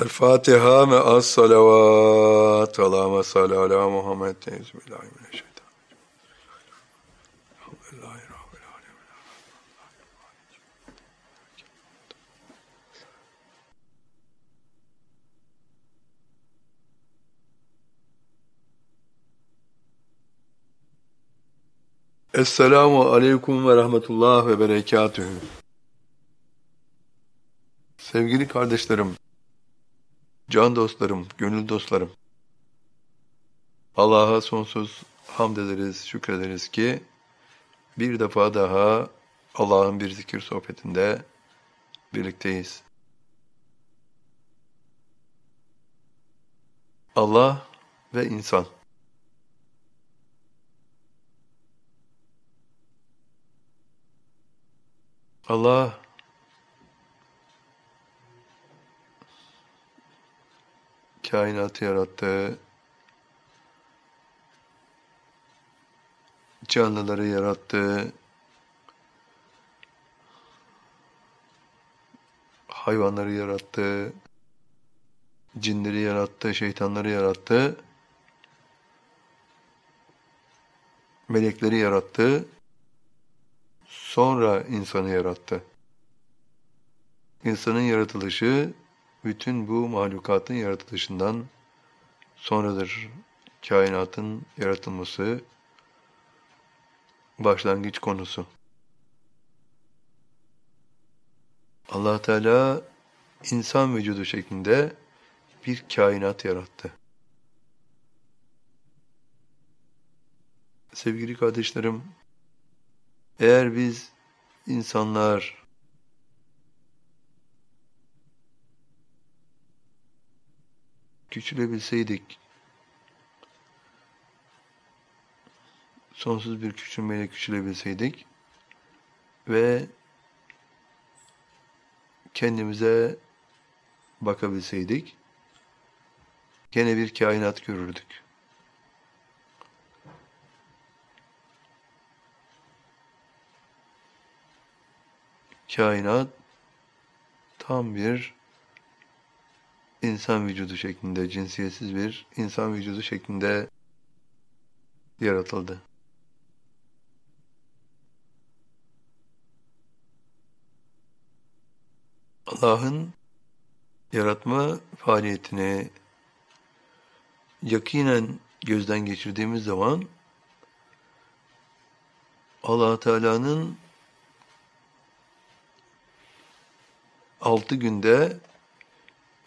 El-Fatiha ve as-salavat. Allahümme salli ala Muhammed. Alemin. Esselamu aleyküm ve rahmetullah ve berekatühü. Sevgili kardeşlerim, can dostlarım, gönül dostlarım, Allah'a sonsuz hamd ederiz, şükrederiz ki bir defa daha Allah'ın bir zikir sohbetinde birlikteyiz. Allah ve insan. Allah kainatı yarattı, canlıları yarattı, hayvanları yarattı, cinleri yarattı, şeytanları yarattı, melekleri yarattı, sonra insanı yarattı. İnsanın yaratılışı bütün bu mahlukatın yaratılışından sonradır. Kainatın yaratılması başlangıç konusu. allah Teala insan vücudu şeklinde bir kainat yarattı. Sevgili kardeşlerim, eğer biz insanlar küçülebilseydik, sonsuz bir küçülmeyle küçülebilseydik ve kendimize bakabilseydik, gene bir kainat görürdük. Kainat tam bir insan vücudu şeklinde, cinsiyetsiz bir insan vücudu şeklinde yaratıldı. Allah'ın yaratma faaliyetini yakinen gözden geçirdiğimiz zaman allah Teala'nın altı günde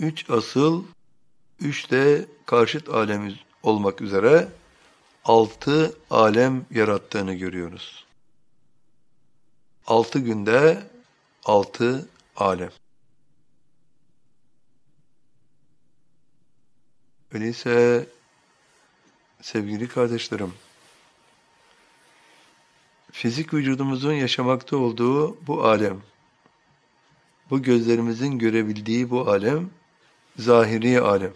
üç asıl, üç de karşıt alem olmak üzere altı alem yarattığını görüyoruz. Altı günde altı alem. Öyleyse sevgili kardeşlerim, fizik vücudumuzun yaşamakta olduğu bu alem, bu gözlerimizin görebildiği bu alem, zahiri alem.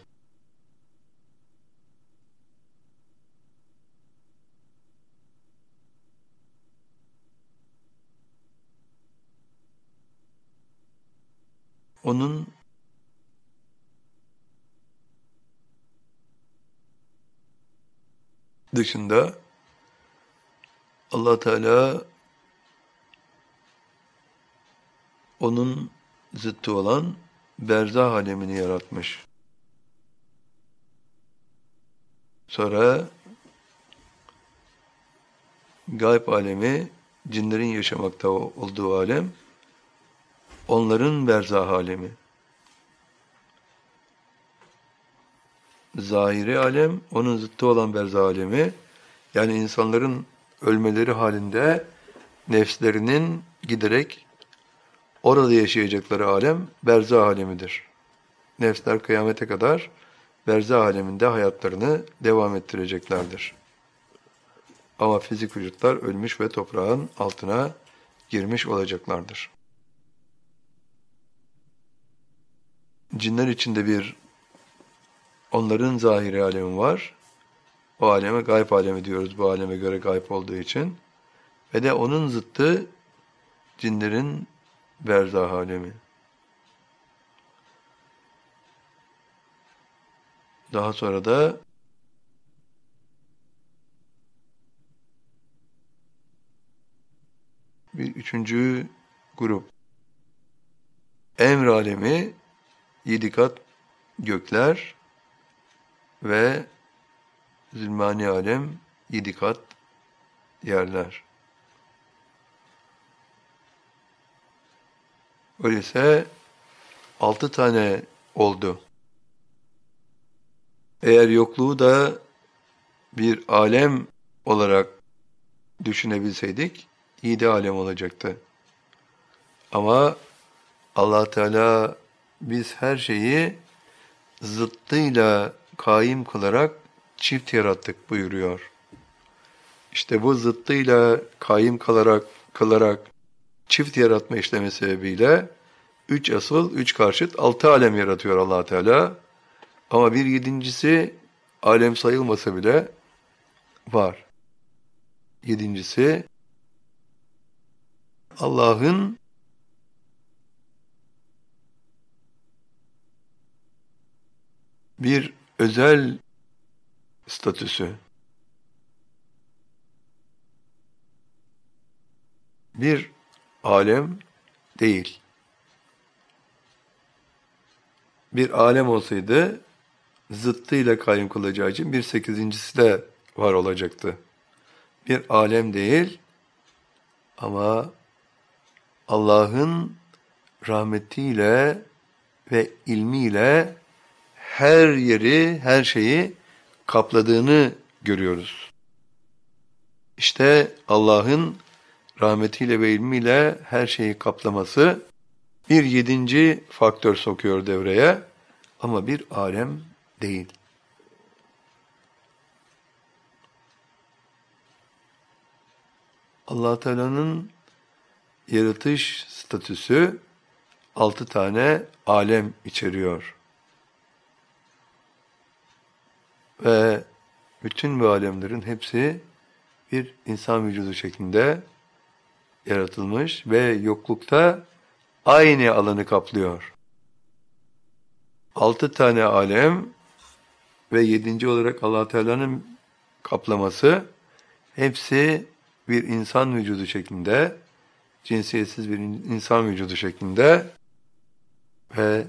Onun dışında Allah Teala onun zıttı olan berzah alemini yaratmış. Sonra gayb alemi, cinlerin yaşamakta olduğu alem, onların berzah alemi. Zahiri alem, onun zıttı olan berzah alemi, yani insanların ölmeleri halinde nefslerinin giderek Orada yaşayacakları alem berzah alemidir. Nefsler kıyamete kadar berzah aleminde hayatlarını devam ettireceklerdir. Ama fizik vücutlar ölmüş ve toprağın altına girmiş olacaklardır. Cinler içinde bir onların zahiri alemi var. O aleme gayb alemi diyoruz bu aleme göre gayb olduğu için. Ve de onun zıttı cinlerin berzah alemi. daha sonra da bir üçüncü grup. Emr alemi, yedi kat gökler ve zulmani alem, yedi kat yerler. Öyleyse altı tane oldu. Eğer yokluğu da bir alem olarak düşünebilseydik, iyi de alem olacaktı. Ama allah Teala biz her şeyi zıttıyla kaim kılarak çift yarattık buyuruyor. İşte bu zıttıyla kaim kalarak, kılarak çift yaratma işlemi sebebiyle üç asıl, üç karşıt, altı alem yaratıyor allah Teala. Ama bir yedincisi alem sayılmasa bile var. Yedincisi Allah'ın bir özel statüsü. Bir alem değil. Bir alem olsaydı zıttıyla kayyum kılacağı için bir sekizincisi de var olacaktı. Bir alem değil ama Allah'ın rahmetiyle ve ilmiyle her yeri, her şeyi kapladığını görüyoruz. İşte Allah'ın rahmetiyle ve ilmiyle her şeyi kaplaması bir yedinci faktör sokuyor devreye ama bir alem değil. allah Teala'nın yaratış statüsü altı tane alem içeriyor. Ve bütün bu alemlerin hepsi bir insan vücudu şeklinde yaratılmış ve yoklukta aynı alanı kaplıyor. Altı tane alem ve yedinci olarak allah Teala'nın kaplaması hepsi bir insan vücudu şeklinde, cinsiyetsiz bir insan vücudu şeklinde ve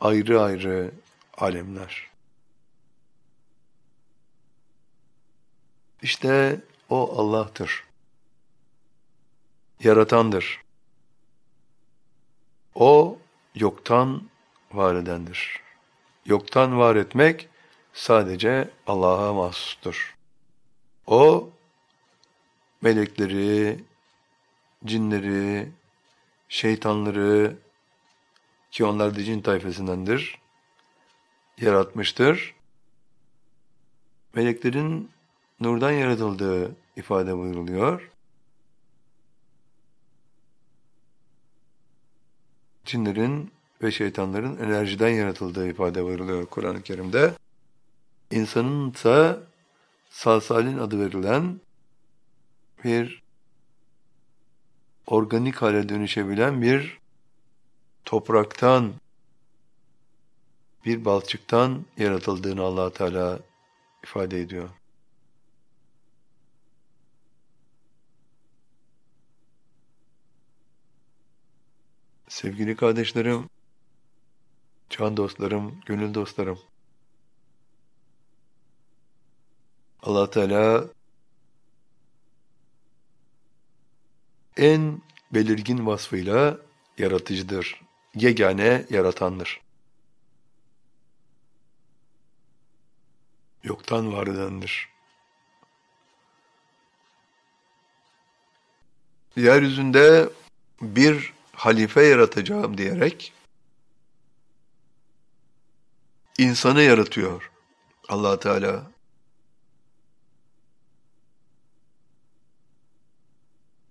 ayrı ayrı alemler. İşte o Allah'tır. Yaratandır. O yoktan var edendir. Yoktan var etmek sadece Allah'a mahsustur. O melekleri, cinleri, şeytanları ki onlar da cin tayfesindendir, yaratmıştır. Meleklerin nurdan yaratıldığı ifade buyuruluyor. Cinlerin ve şeytanların enerjiden yaratıldığı ifade buyuruluyor Kur'an-ı Kerim'de. İnsanın ise salsalin adı verilen bir organik hale dönüşebilen bir topraktan bir balçıktan yaratıldığını allah Teala ifade ediyor. Sevgili kardeşlerim, can dostlarım, gönül dostlarım. allah Teala en belirgin vasfıyla yaratıcıdır, yegane yaratandır. Yoktan var edendir. Yeryüzünde bir halife yaratacağım diyerek insanı yaratıyor allah Teala.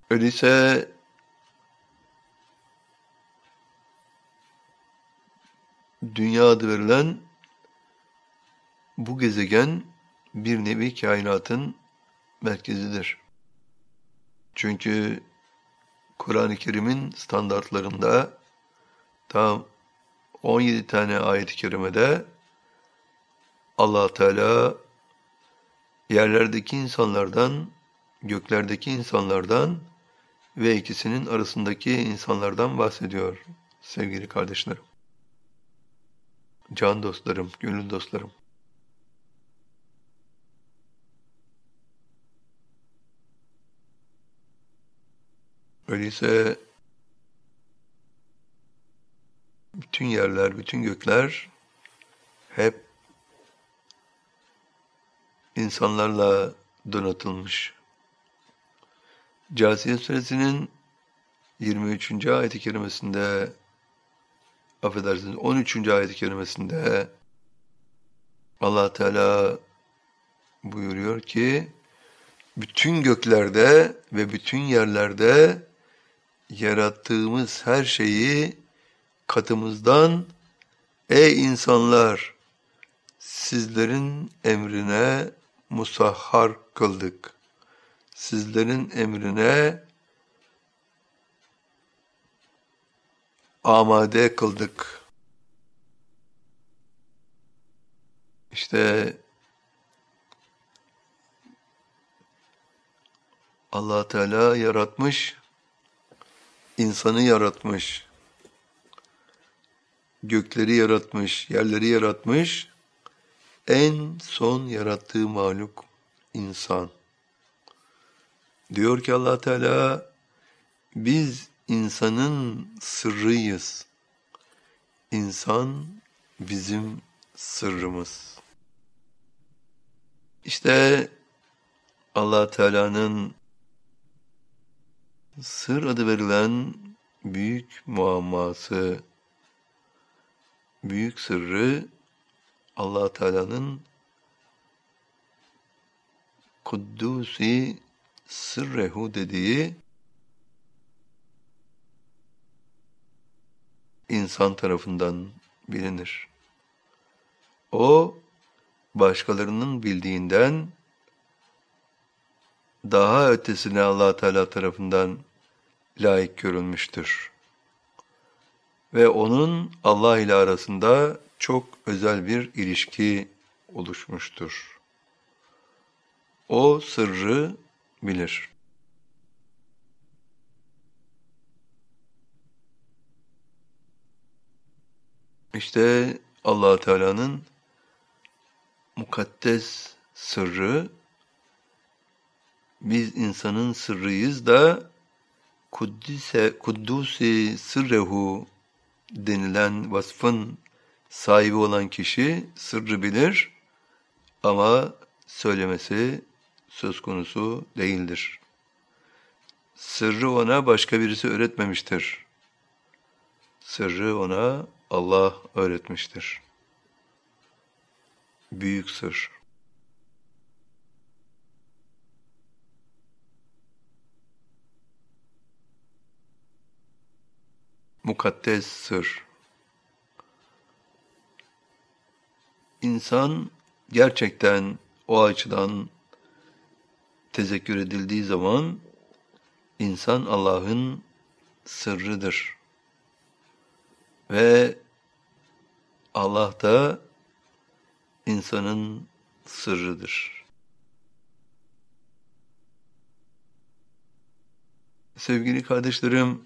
Öyleyse dünya adı verilen bu gezegen bir nevi kainatın merkezidir. Çünkü Kur'an-ı Kerim'in standartlarında tam 17 tane ayet-i kerimede allah Teala yerlerdeki insanlardan, göklerdeki insanlardan ve ikisinin arasındaki insanlardan bahsediyor sevgili kardeşlerim. Can dostlarım, gönül dostlarım. Öyleyse bütün yerler, bütün gökler hep insanlarla donatılmış. Câsiye suresinin 23. ayet-i kerimesinde affedersiniz 13. ayet-i kerimesinde Allah Teala buyuruyor ki bütün göklerde ve bütün yerlerde yarattığımız her şeyi katımızdan ey insanlar sizlerin emrine musahhar kıldık. Sizlerin emrine amade kıldık. İşte Allah Teala yaratmış, insanı yaratmış, gökleri yaratmış, yerleri yaratmış, en son yarattığı mahluk insan. Diyor ki Allah Teala biz insanın sırrıyız. İnsan bizim sırrımız. İşte Allah Teala'nın sır adı verilen büyük muamması, büyük sırrı allah Teala'nın Kuddusi Sırrehu dediği insan tarafından bilinir. O başkalarının bildiğinden daha ötesine allah Teala tarafından layık görülmüştür. Ve onun Allah ile arasında çok özel bir ilişki oluşmuştur. O sırrı bilir. İşte allah Teala'nın mukaddes sırrı, biz insanın sırrıyız da Kuddise, Kuddusi sırrehu denilen vasfın sahibi olan kişi sırrı bilir ama söylemesi söz konusu değildir. Sırrı ona başka birisi öğretmemiştir. Sırrı ona Allah öğretmiştir. Büyük sır. Mukaddes sır. İnsan gerçekten o açıdan tezekkür edildiği zaman insan Allah'ın sırrıdır. Ve Allah da insanın sırrıdır. Sevgili kardeşlerim,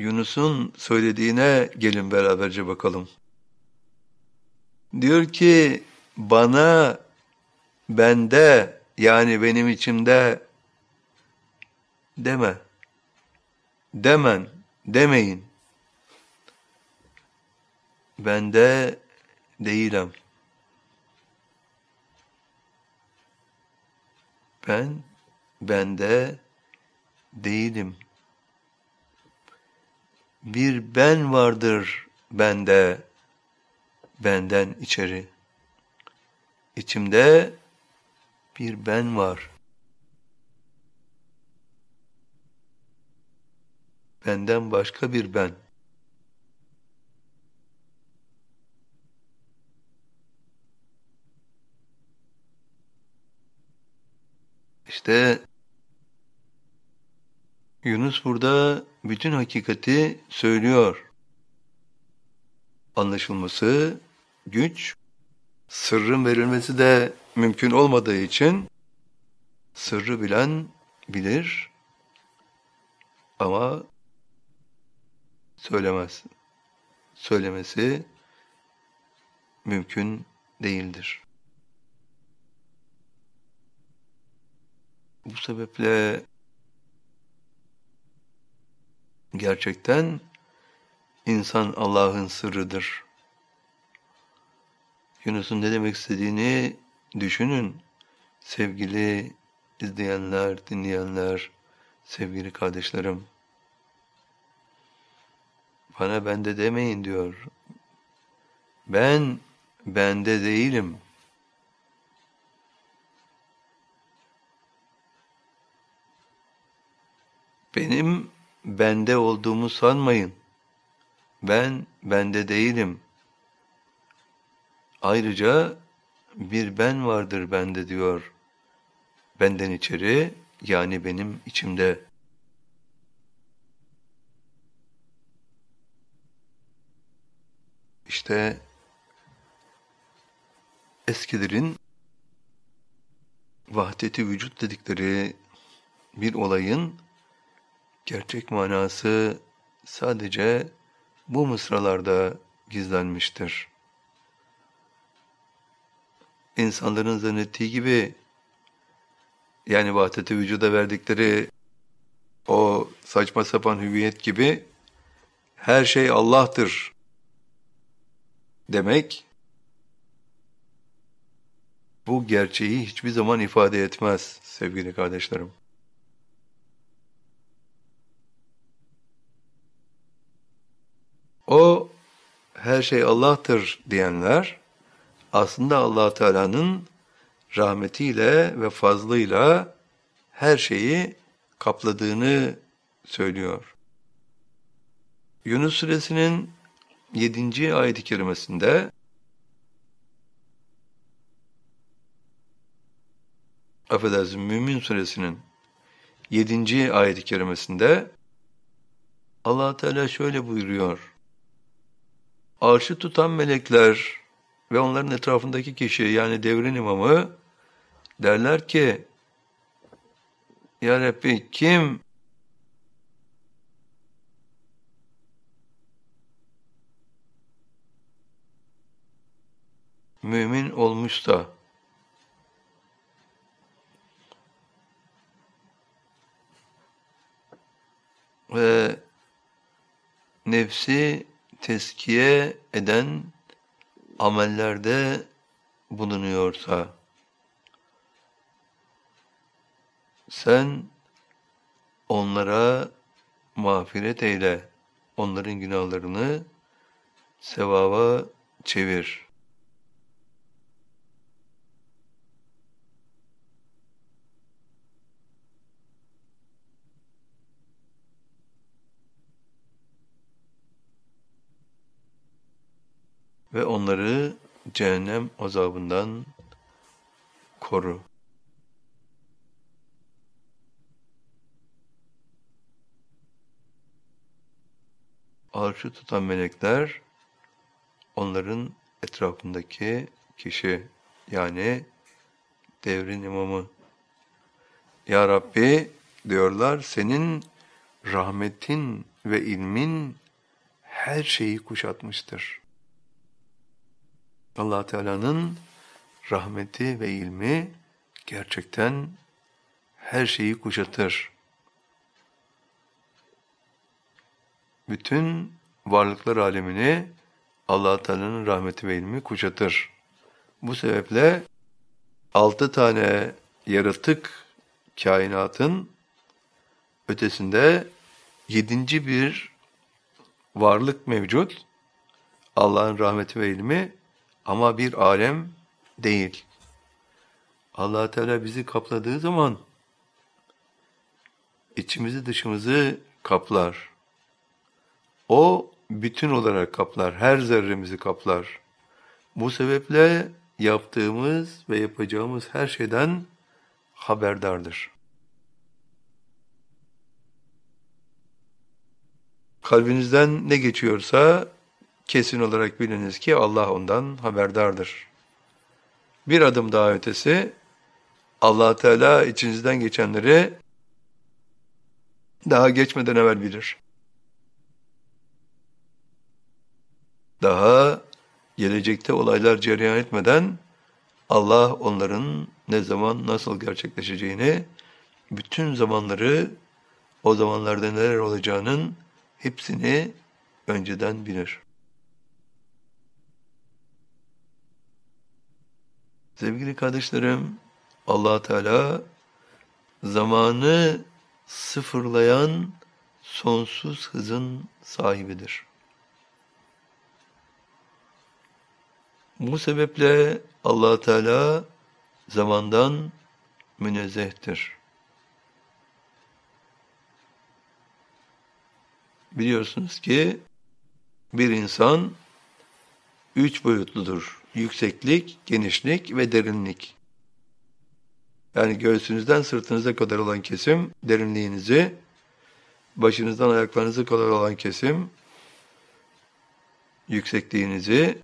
Yunus'un söylediğine gelin beraberce bakalım. Diyor ki bana bende yani benim içimde deme. Demen, demeyin. Bende değilim. Ben bende değilim. Bir ben vardır bende benden içeri. İçimde bir ben var. Benden başka bir ben. İşte Yunus burada bütün hakikati söylüyor. anlaşılması güç, sırrın verilmesi de mümkün olmadığı için sırrı bilen bilir ama söylemez. Söylemesi mümkün değildir. Bu sebeple gerçekten insan Allah'ın sırrıdır. Yunus'un ne demek istediğini düşünün sevgili izleyenler, dinleyenler, sevgili kardeşlerim. Bana bende demeyin diyor. Ben bende değilim. Benim bende olduğumu sanmayın. Ben bende değilim. Ayrıca bir ben vardır bende diyor. Benden içeri yani benim içimde. İşte eskilerin vahdeti vücut dedikleri bir olayın gerçek manası sadece bu mısralarda gizlenmiştir. İnsanların zannettiği gibi yani vahdeti vücuda verdikleri o saçma sapan hüviyet gibi her şey Allah'tır demek bu gerçeği hiçbir zaman ifade etmez sevgili kardeşlerim. O her şey Allah'tır diyenler aslında Allah Teala'nın rahmetiyle ve fazlıyla her şeyi kapladığını söylüyor. Yunus suresinin 7. ayet-i kerimesinde affedersiniz Mümin suresinin 7. ayet-i kerimesinde allah Teala şöyle buyuruyor. Arşı tutan melekler ve onların etrafındaki kişi yani devrin imamı derler ki Ya Rabbi kim mümin olmuşsa ve nefsi teskiye eden amellerde bulunuyorsa sen onlara mağfiret eyle, onların günahlarını sevaba çevir. Ve onları cehennem azabından koru. Arşı tutan melekler onların etrafındaki kişi yani devrin imamı. Ya Rabbi diyorlar senin rahmetin ve ilmin her şeyi kuşatmıştır allah Teala'nın rahmeti ve ilmi gerçekten her şeyi kuşatır. Bütün varlıklar alemini allah Teala'nın rahmeti ve ilmi kuşatır. Bu sebeple altı tane yaratık kainatın ötesinde yedinci bir varlık mevcut. Allah'ın rahmeti ve ilmi ama bir alem değil. allah Teala bizi kapladığı zaman içimizi dışımızı kaplar. O bütün olarak kaplar, her zerremizi kaplar. Bu sebeple yaptığımız ve yapacağımız her şeyden haberdardır. Kalbinizden ne geçiyorsa kesin olarak biliniz ki Allah ondan haberdardır. Bir adım daha ötesi, allah Teala içinizden geçenleri daha geçmeden evvel bilir. Daha gelecekte olaylar cereyan etmeden Allah onların ne zaman nasıl gerçekleşeceğini, bütün zamanları, o zamanlarda neler olacağının hepsini önceden bilir. Sevgili kardeşlerim, allah Teala zamanı sıfırlayan sonsuz hızın sahibidir. Bu sebeple allah Teala zamandan münezzehtir. Biliyorsunuz ki bir insan üç boyutludur. Yükseklik, genişlik ve derinlik. Yani göğsünüzden sırtınıza kadar olan kesim derinliğinizi, başınızdan ayaklarınıza kadar olan kesim yüksekliğinizi,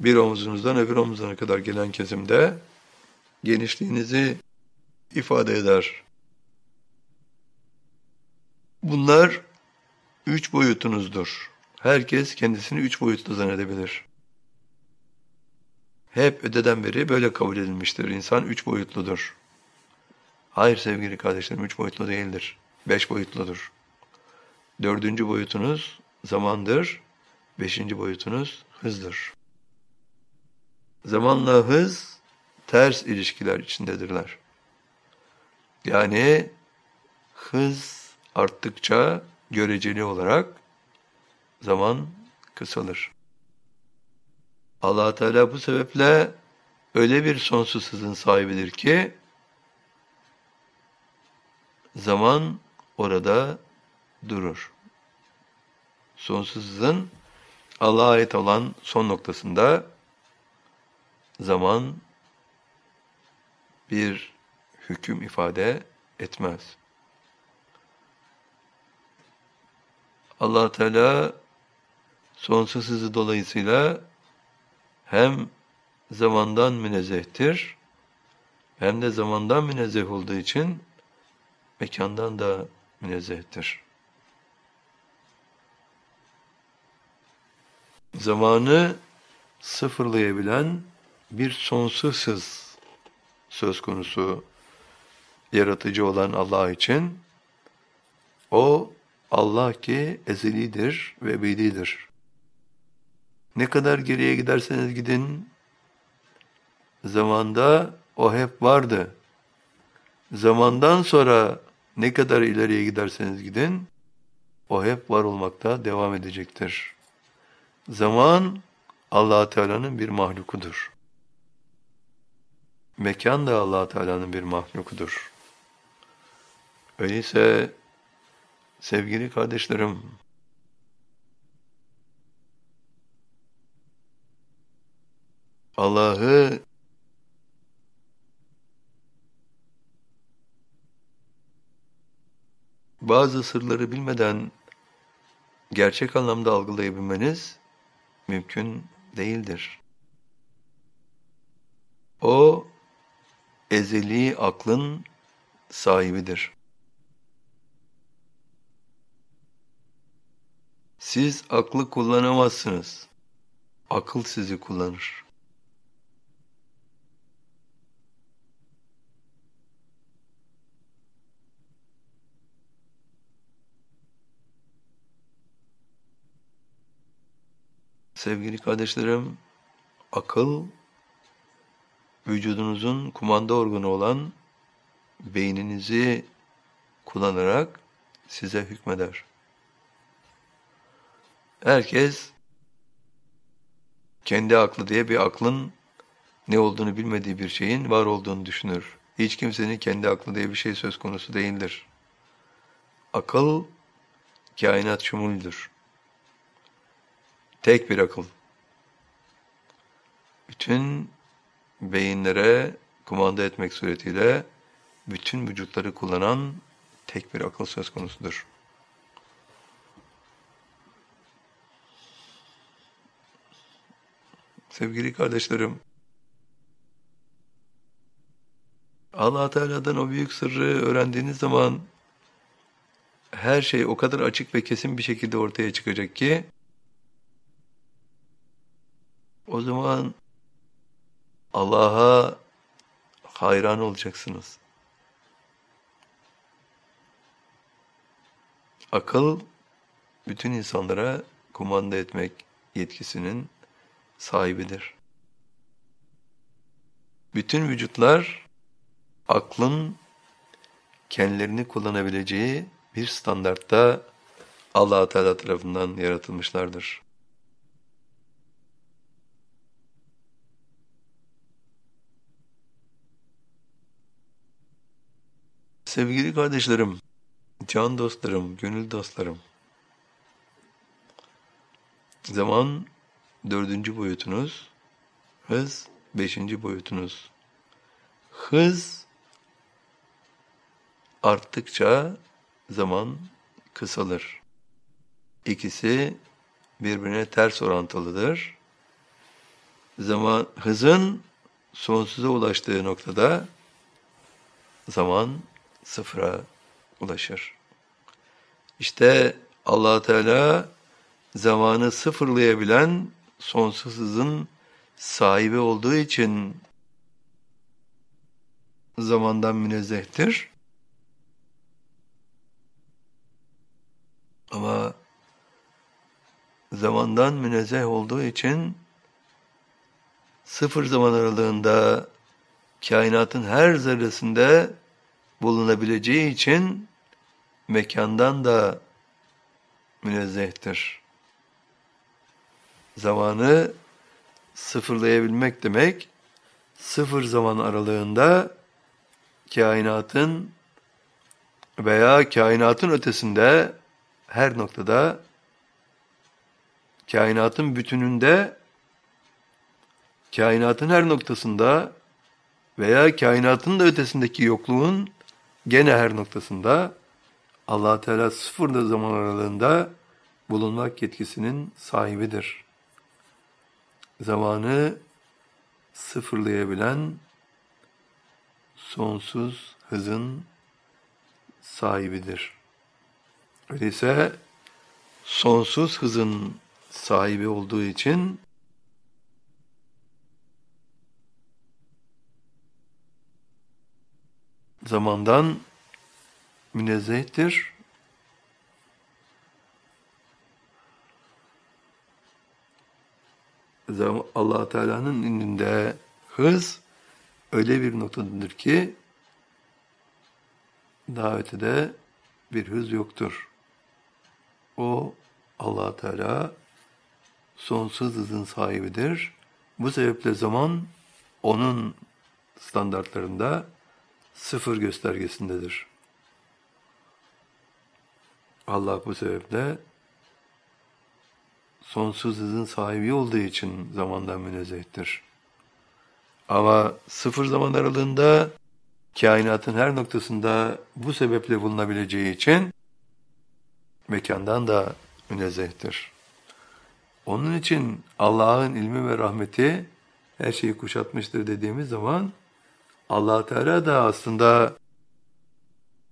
bir omuzunuzdan öbür omuzuna kadar gelen kesimde genişliğinizi ifade eder. Bunlar üç boyutunuzdur. Herkes kendisini üç boyutlu zannedebilir. Hep ödeden beri böyle kabul edilmiştir. İnsan üç boyutludur. Hayır sevgili kardeşlerim, üç boyutlu değildir. Beş boyutludur. Dördüncü boyutunuz zamandır, beşinci boyutunuz hızdır. Zamanla hız ters ilişkiler içindedirler. Yani hız arttıkça göreceli olarak zaman kısalır. Allah Teala bu sebeple öyle bir sonsuz hızın sahibidir ki zaman orada durur. Sonsuz hızın Allah'a ait olan son noktasında zaman bir hüküm ifade etmez. allah Teala sonsuz hızı dolayısıyla hem zamandan münezzehtir hem de zamandan münezzeh olduğu için mekandan da münezzehtir. Zamanı sıfırlayabilen bir sonsuz hız söz konusu yaratıcı olan Allah için o Allah ki ezelidir ve ebedidir. Ne kadar geriye giderseniz gidin, zamanda o hep vardı. Zamandan sonra ne kadar ileriye giderseniz gidin, o hep var olmakta devam edecektir. Zaman allah Teala'nın bir mahlukudur. Mekan da allah Teala'nın bir mahlukudur. Öyleyse Sevgili kardeşlerim, Allah'ı bazı sırları bilmeden gerçek anlamda algılayabilmeniz mümkün değildir. O ezeli aklın sahibidir. Siz aklı kullanamazsınız. Akıl sizi kullanır. Sevgili kardeşlerim, akıl vücudunuzun kumanda organı olan beyninizi kullanarak size hükmeder. Herkes kendi aklı diye bir aklın ne olduğunu bilmediği bir şeyin var olduğunu düşünür. Hiç kimsenin kendi aklı diye bir şey söz konusu değildir. Akıl kainat şumuldür. Tek bir akıl. Bütün beyinlere kumanda etmek suretiyle bütün vücutları kullanan tek bir akıl söz konusudur. Sevgili kardeşlerim, allah Teala'dan o büyük sırrı öğrendiğiniz zaman her şey o kadar açık ve kesin bir şekilde ortaya çıkacak ki o zaman Allah'a hayran olacaksınız. Akıl bütün insanlara kumanda etmek yetkisinin sahibidir. Bütün vücutlar aklın kendilerini kullanabileceği bir standartta allah Teala tarafından yaratılmışlardır. Sevgili kardeşlerim, can dostlarım, gönül dostlarım, zaman dördüncü boyutunuz, hız beşinci boyutunuz. Hız arttıkça zaman kısalır. İkisi birbirine ters orantılıdır. Zaman hızın sonsuza ulaştığı noktada zaman sıfıra ulaşır. İşte allah Teala zamanı sıfırlayabilen sonsuz hızın sahibi olduğu için zamandan münezzehtir. Ama zamandan münezzeh olduğu için sıfır zaman aralığında kainatın her zerresinde bulunabileceği için mekandan da münezzehtir. Zamanı sıfırlayabilmek demek, sıfır zaman aralığında kainatın veya kainatın ötesinde her noktada kainatın bütününde kainatın her noktasında veya kainatın da ötesindeki yokluğun gene her noktasında allah Teala sıfır zaman aralığında bulunmak yetkisinin sahibidir. Zamanı sıfırlayabilen sonsuz hızın sahibidir. Öyleyse sonsuz hızın sahibi olduğu için zamandan münezzehtir. allah Teala'nın indinde hız öyle bir noktadadır ki daha ötede bir hız yoktur. O allah Teala sonsuz hızın sahibidir. Bu sebeple zaman onun standartlarında sıfır göstergesindedir. Allah bu sebeple sonsuz hızın sahibi olduğu için zamandan münezzehtir. Ama sıfır zaman aralığında kainatın her noktasında bu sebeple bulunabileceği için mekandan da münezzehtir. Onun için Allah'ın ilmi ve rahmeti her şeyi kuşatmıştır dediğimiz zaman allah Teala da aslında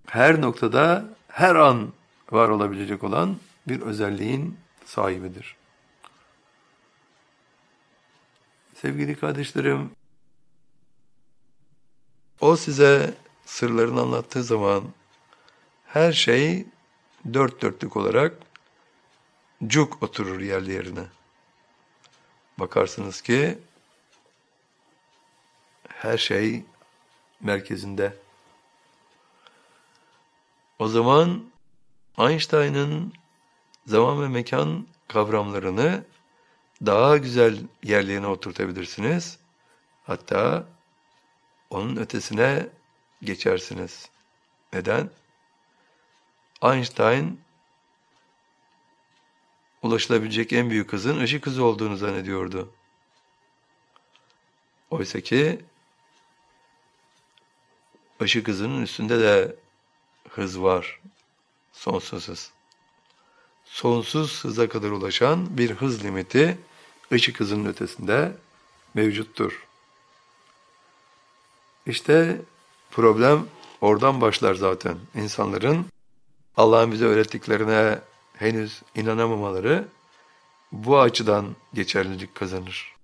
her noktada, her an var olabilecek olan bir özelliğin sahibidir. Sevgili kardeşlerim, o size sırlarını anlattığı zaman her şey dört dörtlük olarak cuk oturur yerli yerine. Bakarsınız ki her şey merkezinde. O zaman Einstein'ın zaman ve mekan kavramlarını daha güzel yerlerine oturtabilirsiniz. Hatta onun ötesine geçersiniz. Neden? Einstein ulaşılabilecek en büyük hızın ışık hızı olduğunu zannediyordu. Oysa ki ışık hızının üstünde de hız var. Sonsuz hız. Sonsuz hıza kadar ulaşan bir hız limiti ışık hızının ötesinde mevcuttur. İşte problem oradan başlar zaten. İnsanların Allah'ın bize öğrettiklerine henüz inanamamaları bu açıdan geçerlilik kazanır.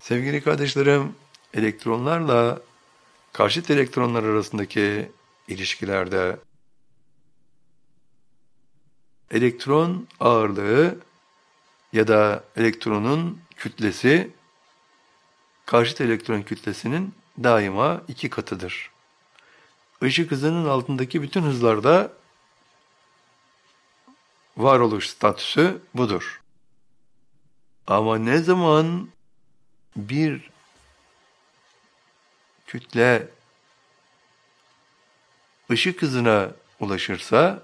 Sevgili kardeşlerim, elektronlarla karşıt elektronlar arasındaki ilişkilerde elektron ağırlığı ya da elektronun kütlesi karşıt elektron kütlesinin daima iki katıdır. Işık hızının altındaki bütün hızlarda varoluş statüsü budur. Ama ne zaman bir kütle ışık hızına ulaşırsa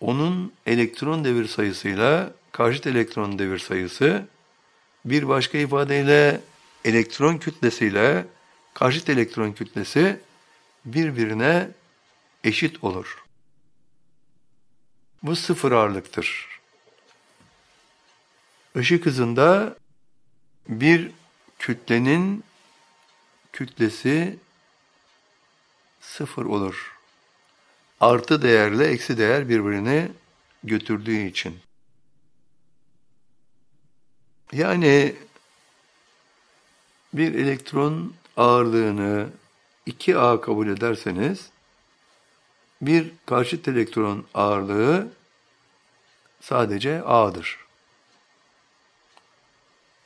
onun elektron devir sayısıyla karşıt elektron devir sayısı bir başka ifadeyle elektron kütlesiyle karşıt elektron kütlesi birbirine eşit olur. Bu sıfır ağırlıktır. Işık hızında bir kütlenin kütlesi sıfır olur. Artı değerle eksi değer birbirini götürdüğü için. Yani bir elektron ağırlığını 2A kabul ederseniz bir karşıt elektron ağırlığı sadece A'dır.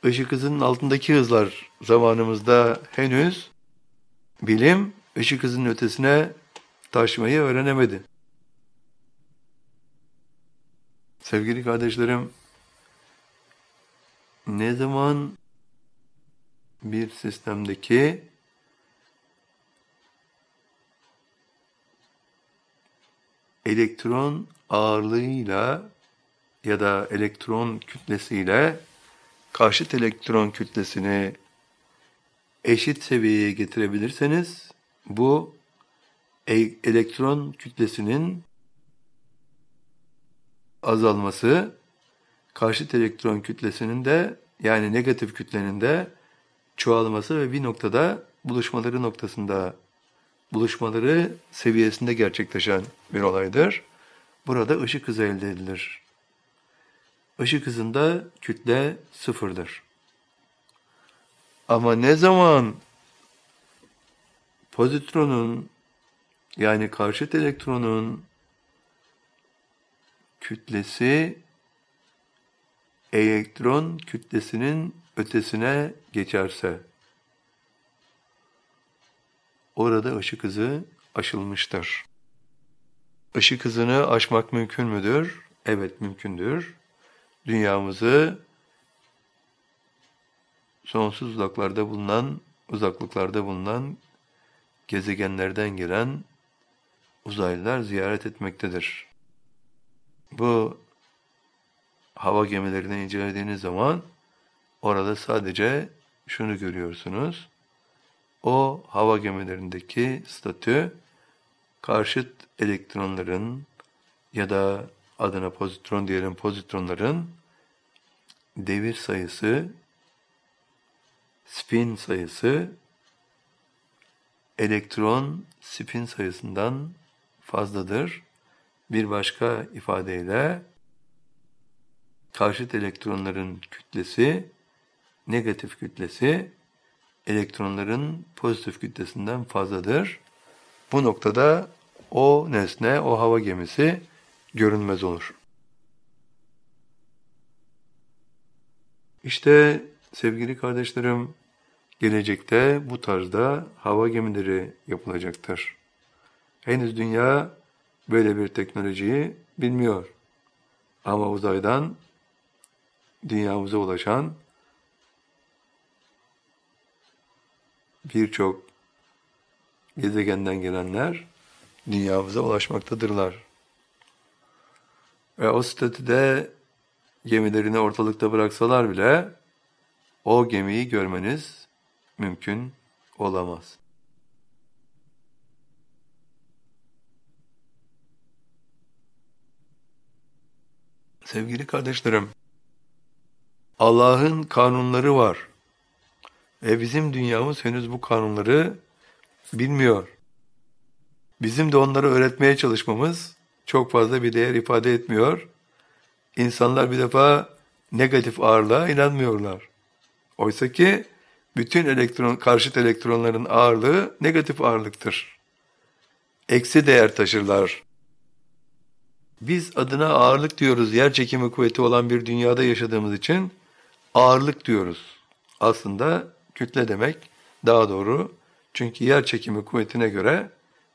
Işık hızının altındaki hızlar zamanımızda henüz bilim ışık hızının ötesine taşmayı öğrenemedi. Sevgili kardeşlerim, ne zaman bir sistemdeki elektron ağırlığıyla ya da elektron kütlesiyle karşıt elektron kütlesini eşit seviyeye getirebilirseniz bu e, elektron kütlesinin azalması karşıt elektron kütlesinin de yani negatif kütlenin de çoğalması ve bir noktada buluşmaları noktasında buluşmaları seviyesinde gerçekleşen bir olaydır. Burada ışık hızı elde edilir. Işık hızında kütle sıfırdır. Ama ne zaman pozitronun yani karşıt elektronun kütlesi elektron kütlesinin ötesine geçerse orada ışık hızı aşılmıştır. Işık hızını aşmak mümkün müdür? Evet mümkündür. Dünyamızı sonsuz uzaklarda bulunan, uzaklıklarda bulunan gezegenlerden gelen uzaylılar ziyaret etmektedir. Bu hava gemilerini incelediğiniz zaman orada sadece şunu görüyorsunuz. O hava gemilerindeki statü karşıt elektronların ya da adına pozitron diyelim pozitronların devir sayısı, spin sayısı elektron spin sayısından fazladır. Bir başka ifadeyle karşıt elektronların kütlesi, negatif kütlesi elektronların pozitif kütlesinden fazladır. Bu noktada o nesne, o hava gemisi görünmez olur. İşte sevgili kardeşlerim, gelecekte bu tarzda hava gemileri yapılacaktır. Henüz dünya böyle bir teknolojiyi bilmiyor. Ama uzaydan dünyamıza ulaşan birçok gezegenden gelenler dünyamıza ulaşmaktadırlar. Ve o statüde gemilerini ortalıkta bıraksalar bile o gemiyi görmeniz mümkün olamaz. Sevgili kardeşlerim, Allah'ın kanunları var. Ve bizim dünyamız henüz bu kanunları bilmiyor. Bizim de onlara öğretmeye çalışmamız çok fazla bir değer ifade etmiyor. İnsanlar bir defa negatif ağırlığa inanmıyorlar. Oysa ki bütün elektron, karşıt elektronların ağırlığı negatif ağırlıktır. Eksi değer taşırlar. Biz adına ağırlık diyoruz, yer çekimi kuvveti olan bir dünyada yaşadığımız için ağırlık diyoruz. Aslında kütle demek daha doğru. Çünkü yer çekimi kuvvetine göre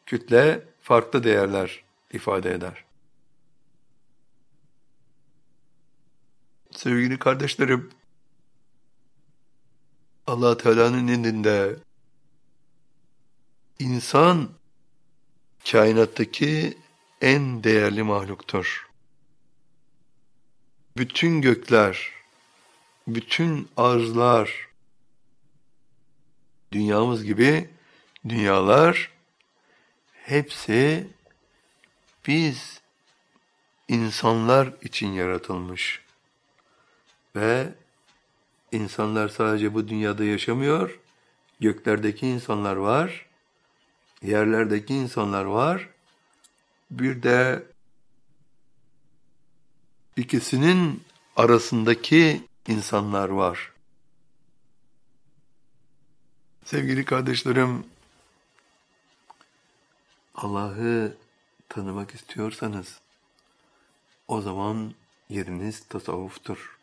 kütle farklı değerler ifade eder. Sevgili kardeşlerim, allah Teala'nın indinde insan kainattaki en değerli mahluktur. Bütün gökler, bütün arzlar, dünyamız gibi dünyalar hepsi biz insanlar için yaratılmış. Ve insanlar sadece bu dünyada yaşamıyor, göklerdeki insanlar var, yerlerdeki insanlar var, bir de ikisinin arasındaki insanlar var. Sevgili kardeşlerim, Allah'ı tanımak istiyorsanız o zaman yeriniz tasavvuftur.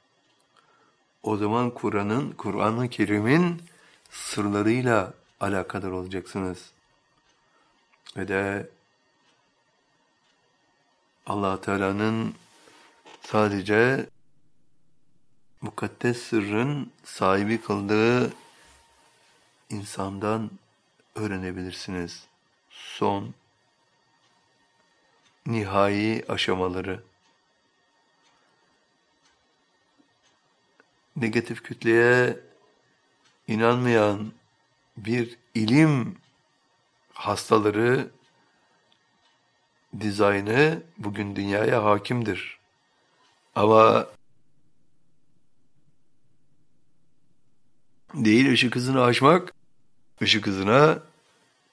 O zaman Kur'an'ın, Kur'an-ı Kerim'in sırlarıyla alakadar olacaksınız. Ve de allah Teala'nın sadece mukaddes sırrın sahibi kıldığı insandan öğrenebilirsiniz. Son, nihai aşamaları. Negatif kütleye inanmayan bir ilim hastaları dizaynı bugün dünyaya hakimdir. Ama değil ışık hızını aşmak, ışık hızına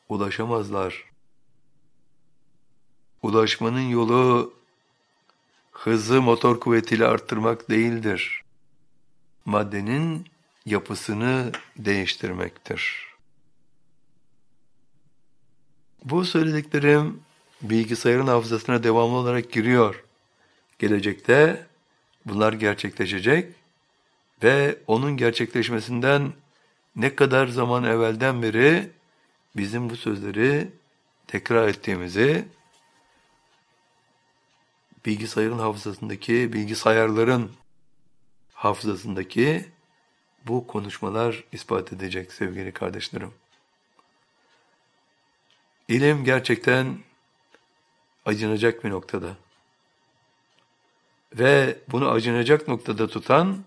ulaşamazlar. Ulaşmanın yolu hızı motor kuvvetiyle arttırmak değildir. Maddenin yapısını değiştirmektir. Bu söylediklerim bilgisayarın hafızasına devamlı olarak giriyor. Gelecekte bunlar gerçekleşecek ve onun gerçekleşmesinden ne kadar zaman evvelden beri bizim bu sözleri tekrar ettiğimizi bilgisayarın hafızasındaki, bilgisayarların hafızasındaki bu konuşmalar ispat edecek sevgili kardeşlerim. İlim gerçekten acınacak bir noktada. Ve bunu acınacak noktada tutan,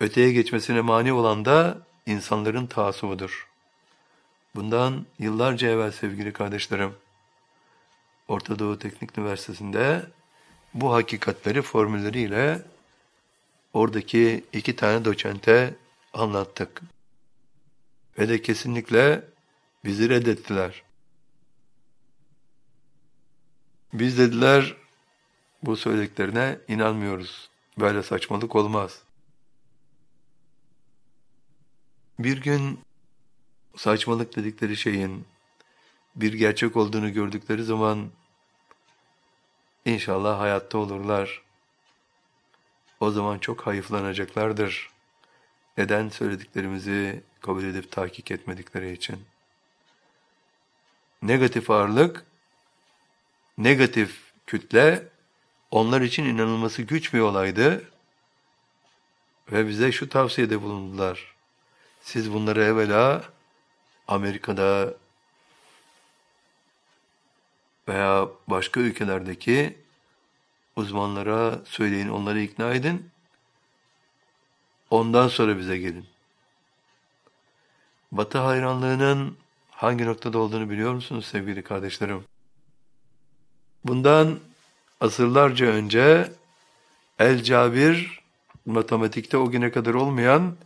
öteye geçmesine mani olan da insanların taassubudur. Bundan yıllarca evvel sevgili kardeşlerim, Orta Doğu Teknik Üniversitesi'nde bu hakikatleri formülleriyle oradaki iki tane doçente anlattık. Ve de kesinlikle bizi reddettiler. Biz dediler bu söylediklerine inanmıyoruz. Böyle saçmalık olmaz. Bir gün saçmalık dedikleri şeyin bir gerçek olduğunu gördükleri zaman inşallah hayatta olurlar. O zaman çok hayıflanacaklardır. Neden söylediklerimizi kabul edip tahkik etmedikleri için. Negatif ağırlık negatif kütle onlar için inanılması güç bir olaydı ve bize şu tavsiyede bulundular. Siz bunları evvela Amerika'da veya başka ülkelerdeki uzmanlara söyleyin, onları ikna edin. Ondan sonra bize gelin. Batı hayranlığının hangi noktada olduğunu biliyor musunuz sevgili kardeşlerim? Bundan asırlarca önce El Cabir, matematikte o güne kadar olmayan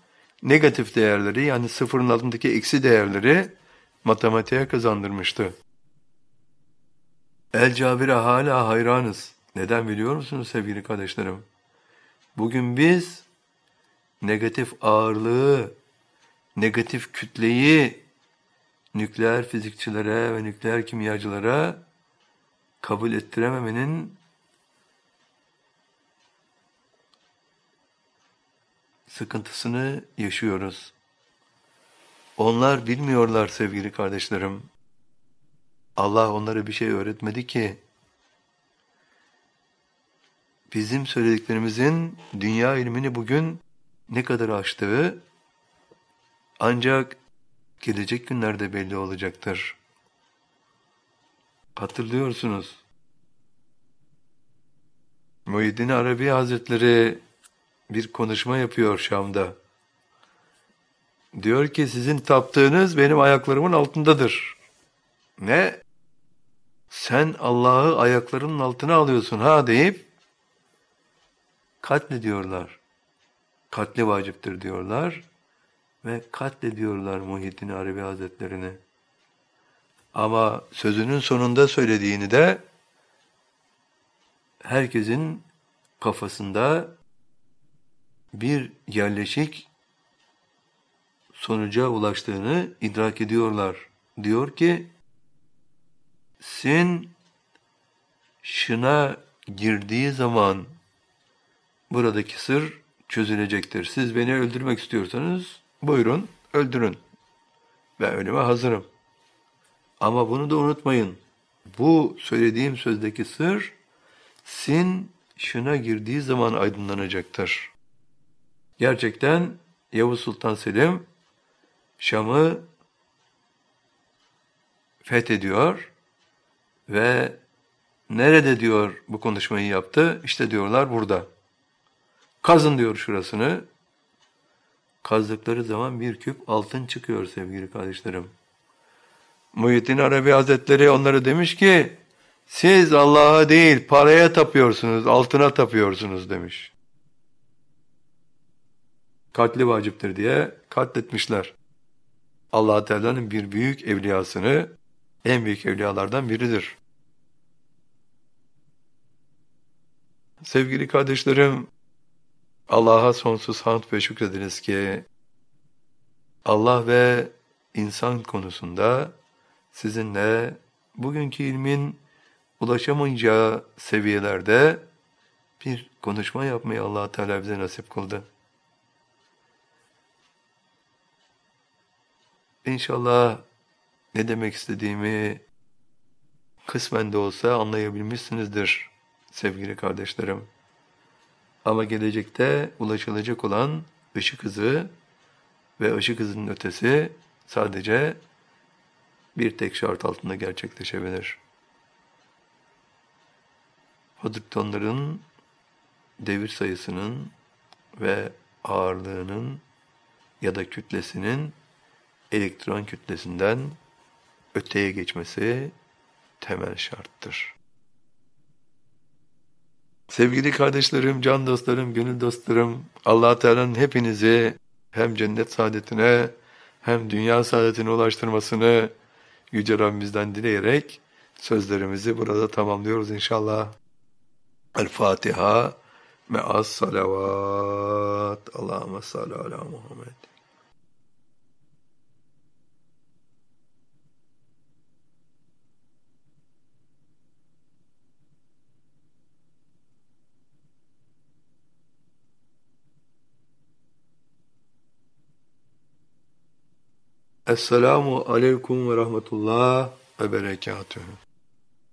negatif değerleri yani sıfırın altındaki eksi değerleri matematiğe kazandırmıştı. El Cabir'e hala hayranız. Neden biliyor musunuz sevgili kardeşlerim? Bugün biz negatif ağırlığı, negatif kütleyi nükleer fizikçilere ve nükleer kimyacılara kabul ettirememenin sıkıntısını yaşıyoruz. Onlar bilmiyorlar sevgili kardeşlerim. Allah onlara bir şey öğretmedi ki. Bizim söylediklerimizin dünya ilmini bugün ne kadar aştığı ancak gelecek günlerde belli olacaktır. Hatırlıyorsunuz. Muhyiddin Arabi Hazretleri bir konuşma yapıyor Şam'da. Diyor ki sizin taptığınız benim ayaklarımın altındadır. Ne? Sen Allah'ı ayaklarının altına alıyorsun ha deyip katlediyorlar. Katli vaciptir diyorlar ve katlediyorlar Muhyiddin Arabi Hazretlerini. Ama sözünün sonunda söylediğini de herkesin kafasında bir yerleşik sonuca ulaştığını idrak ediyorlar. Diyor ki, sin şına girdiği zaman buradaki sır çözülecektir. Siz beni öldürmek istiyorsanız buyurun öldürün. Ben ölüme hazırım. Ama bunu da unutmayın. Bu söylediğim sözdeki sır sin şuna girdiği zaman aydınlanacaktır. Gerçekten Yavuz Sultan Selim Şam'ı fethediyor ve nerede diyor bu konuşmayı yaptı? İşte diyorlar burada. Kazın diyor şurasını. Kazdıkları zaman bir küp altın çıkıyor sevgili kardeşlerim. Muhyiddin Arabi Hazretleri onlara demiş ki, siz Allah'a değil paraya tapıyorsunuz, altına tapıyorsunuz demiş. Katli vaciptir diye katletmişler. allah Teala'nın bir büyük evliyasını, en büyük evliyalardan biridir. Sevgili kardeşlerim, Allah'a sonsuz hamd ve şükrediniz ki Allah ve insan konusunda sizinle bugünkü ilmin ulaşamayacağı seviyelerde bir konuşma yapmayı allah Teala bize nasip kıldı. İnşallah ne demek istediğimi kısmen de olsa anlayabilmişsinizdir sevgili kardeşlerim. Ama gelecekte ulaşılacak olan ışık hızı ve ışık hızının ötesi sadece bir tek şart altında gerçekleşebilir. Fotoktonların devir sayısının ve ağırlığının ya da kütlesinin elektron kütlesinden öteye geçmesi temel şarttır. Sevgili kardeşlerim, can dostlarım, gönül dostlarım, allah Teala'nın hepinizi hem cennet saadetine hem dünya saadetine ulaştırmasını Yüce Rabbimizden dileyerek sözlerimizi burada tamamlıyoruz inşallah. El Fatiha me'as salavat. Allahümme salli ala Muhammed. Esselamu Aleyküm ve Rahmetullah ve Berekatühü.